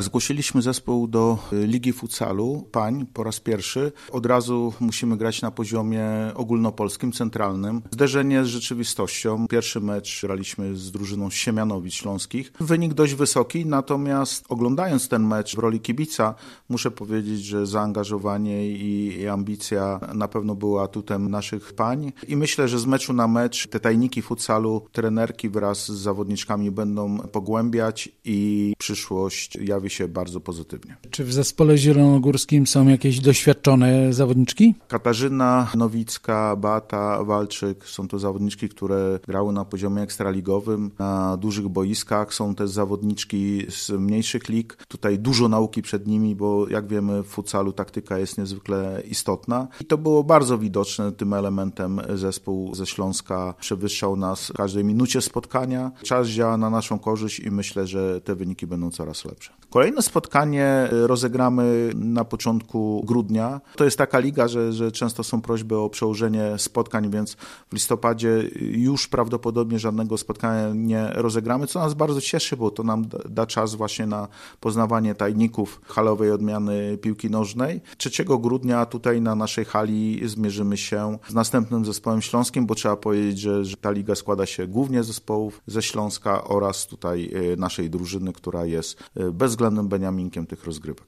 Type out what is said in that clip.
Zgłosiliśmy zespół do Ligi Futsalu pań po raz pierwszy. Od razu musimy grać na poziomie ogólnopolskim, centralnym. Zderzenie z rzeczywistością. Pierwszy mecz graliśmy z drużyną Siemianowic Śląskich. Wynik dość wysoki, natomiast oglądając ten mecz w roli kibica, muszę powiedzieć, że zaangażowanie i ambicja na pewno była atutem naszych pań. I myślę, że z meczu na mecz te tajniki futsalu trenerki wraz z zawodniczkami będą pogłębiać i przyszłość jawi się bardzo pozytywnie. Czy w zespole zielonogórskim są jakieś doświadczone zawodniczki? Katarzyna Nowicka, Bata Walczyk są to zawodniczki, które grały na poziomie ekstraligowym, na dużych boiskach. Są też zawodniczki z mniejszych lig. Tutaj dużo nauki przed nimi, bo jak wiemy w futsalu taktyka jest niezwykle istotna. I to było bardzo widoczne tym elementem zespół ze Śląska przewyższał nas w każdej minucie spotkania. Czas działa na naszą korzyść i myślę, że te wyniki będą coraz lepsze. Kolejne spotkanie rozegramy na początku grudnia. To jest taka liga, że, że często są prośby o przełożenie spotkań, więc w listopadzie już prawdopodobnie żadnego spotkania nie rozegramy, co nas bardzo cieszy, bo to nam da czas właśnie na poznawanie tajników halowej odmiany piłki nożnej. 3 grudnia tutaj na naszej hali zmierzymy się z następnym zespołem śląskim, bo trzeba powiedzieć, że, że ta liga składa się głównie z zespołów ze Śląska oraz tutaj naszej drużyny, która jest bezwzględnym Beniaminkiem tych rozgrywek.